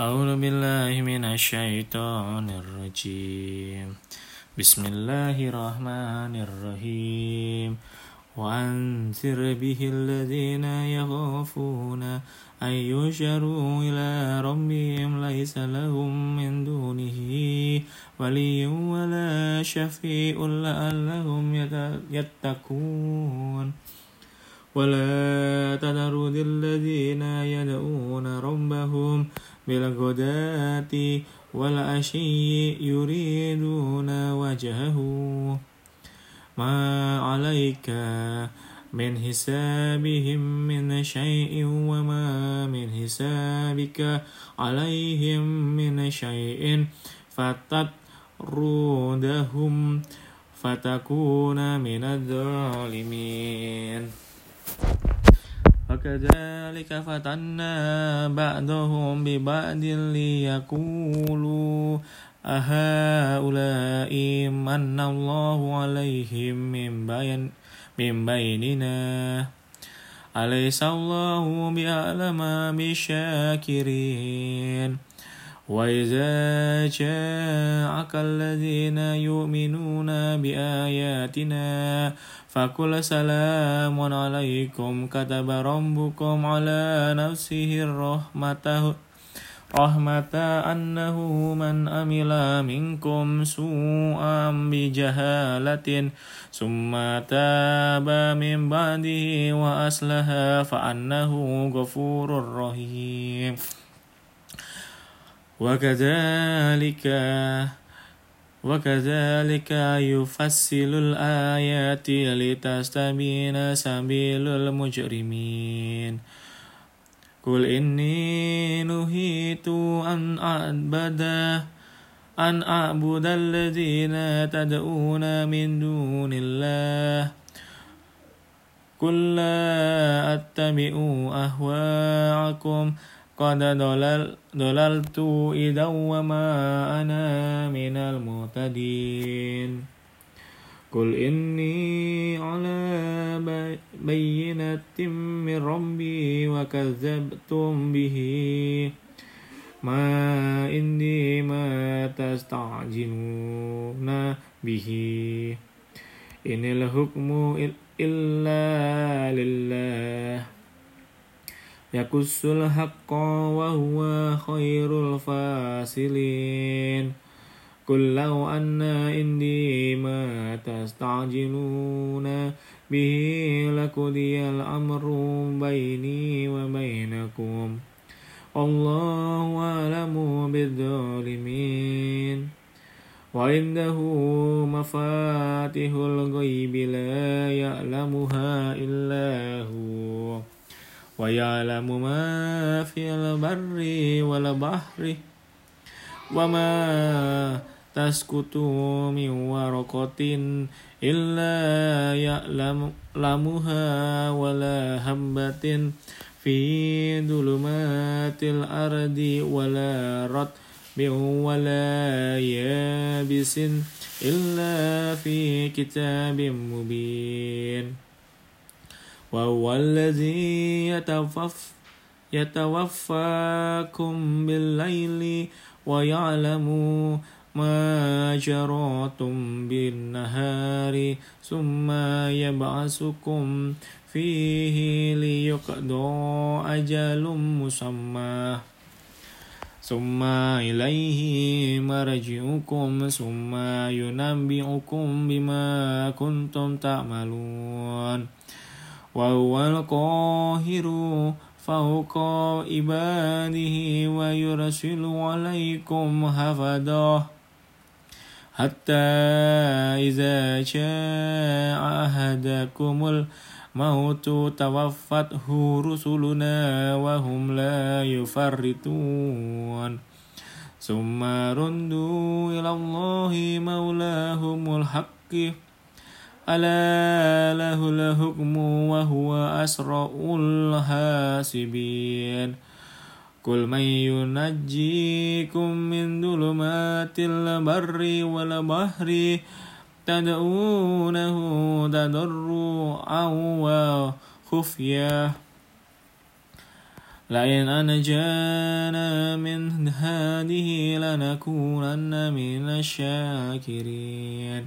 أعوذ بالله من الشيطان الرجيم. بسم الله الرحمن الرحيم. وأنذر به الذين يخافون أن يشروا إلى ربهم ليس لهم من دونه ولي ولا شفيع لعلهم يتقون. ولا تذروا الذين يدعون ربهم بالغداة والعشي يريدون وجهه. ما عليك من حسابهم من شيء وما من حسابك عليهم من شيء فتطردهم فتكون من الظالمين. وكذلك فتنا بعضهم ببعض ليقولوا أهؤلاء من الله عليهم من بين من بيننا. أليس الله بأعلم بالشاكرين وإذا جاءك الذين يؤمنون بآياتنا فقل سلام عليكم كتب ربكم على نفسه الرحمة رحمة أنه من أمل منكم سوءا بجهالة ثم تاب من بعده وأصلح فأنه غفور رحيم وكذلك وكذلك يفصل الآيات لتستبين سبيل المجرمين قل إني نهيت أن أعبد أن أعبد الذين تدعون من دون الله قل لا أتبع أهواءكم قد ضلل ضللت إذا وما أنا من المهتدين. قل إني على بينة من ربي وكذبتم به. ما إني ما تستعجلون به. إن الحكم إلا لله. يقص الحق وهو خير الفاصلين. قل لو أن عندي ما تستعجلون به لقضي الأمر بيني وبينكم. الله أعلم بالظالمين. وعنده مفاتيح الغيب لا يعلمها إلا هو. ويعلم ما في البر والبحر وما تسكت من ورقة إلا يعلمها ولا هبة في ظلمات الأرض ولا رطب ولا يابس إلا في كتاب مبين. وهو الذي يتوف يتوفاكم بالليل ويعلم ما جراتم بالنهار ثم يبعثكم فيه ليقضى أجل مسمى. ثم إليه مرجعكم ثم ينبئكم بما كنتم تعملون. وهو القاهر فوق عباده ويرسل عليكم حفظا حتى إذا جاء أحدكم الموت توفته رسلنا وهم لا يفرطون. ثم ردوا إلى الله مولاهم الحق. ألا له الحكم وهو أسرع الحاسبين. قل من ينجيكم من ظلمات البر والبحر تدعونه تضرعا وخفيا. لئن أنجانا من هذه لنكونن من الشاكرين.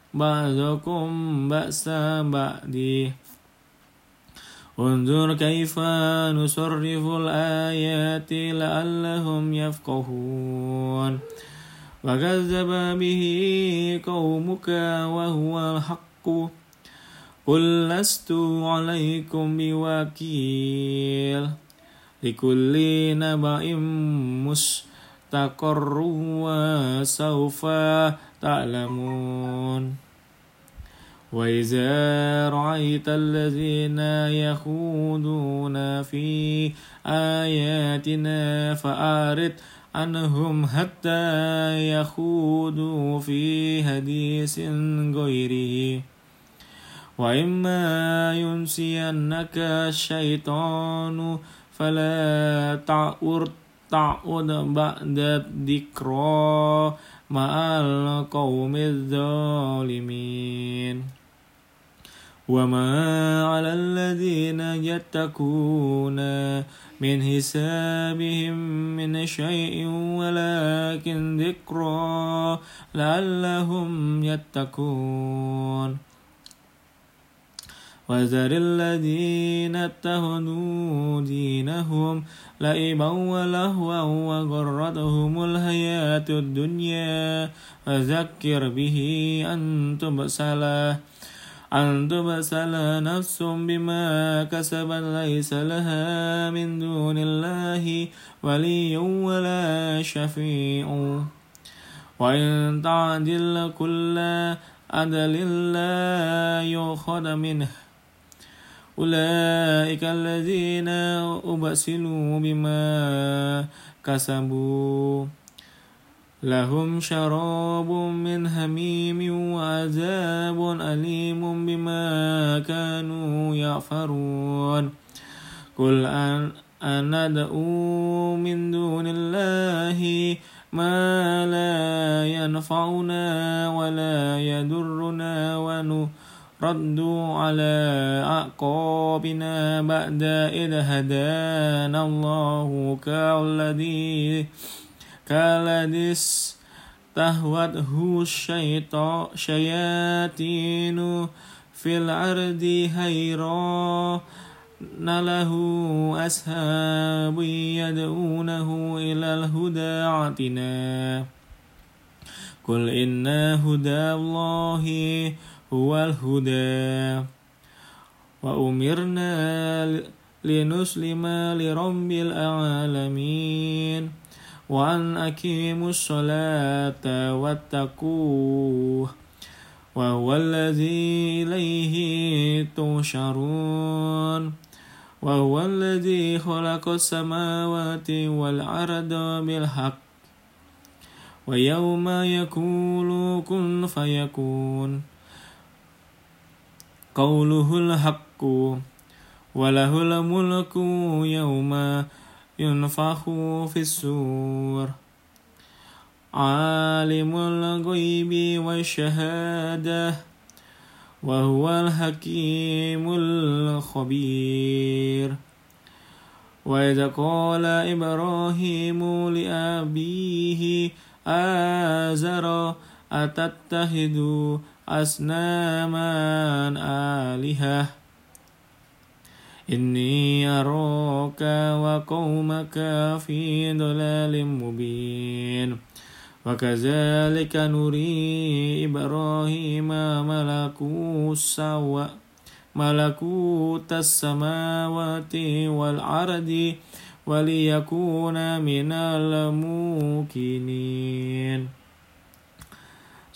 بعضكم بأس بعض انظر كيف نصرف الآيات لعلهم يفقهون. وكذب به قومك وهو الحق. قل لست عليكم بوكيل. لكل نبأ مستقر وسوف تعلمون. وإذا رأيت الذين يخوضون في آياتنا فأعرض عنهم حتى يخوضوا في حديث غيره. وإما ينسينك الشيطان فلا تعود تعود بعد الذكرى مع القوم الظالمين وما على الذين يتقون من حسابهم من شيء ولكن ذكرى لعلهم يتقون وذر الذين اتخذوا دينهم لعبا ولهوا وغرتهم الحياة الدنيا فذكر به أن تبسل أن تبسل نفس بما كسبت ليس لها من دون الله ولي ولا شفيع. وإن تعدل كل عدل لا يؤخذ منه. أولئك الذين أبسلوا بما كسبوا. لهم شراب من هميم وعذاب أليم بما كانوا يعفرون. قل أن أندعو من دون الله ما لا ينفعنا ولا يضرنا ونهر ردوا على أعقابنا بعد إذ هدانا الله كالذي كالذي استهوته الشياطين في الأرض هيرا له أسهاب يدعونه إلى الهدى عتنا قل إن هدى الله هو الهدى وأمرنا لنسلم لرب العالمين وأن أقيموا الصلاة واتقوه وهو الذي إليه تشرون وهو الذي خلق السماوات والأرض بالحق ويوم يقول كن فيكون. قوله الحق وله الملك يوم ينفخ في السور. عالم الغيب والشهادة وهو الحكيم الخبير. وإذا قال إبراهيم لأبيه آزر أتتخذ أصناما آلهة. إني أراك وقومك في ضلال مبين. وكذلك نري إبراهيم ملكوت السماوات والأرض. وليكون من الموقنين.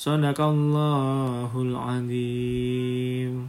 Sadaqallahul azim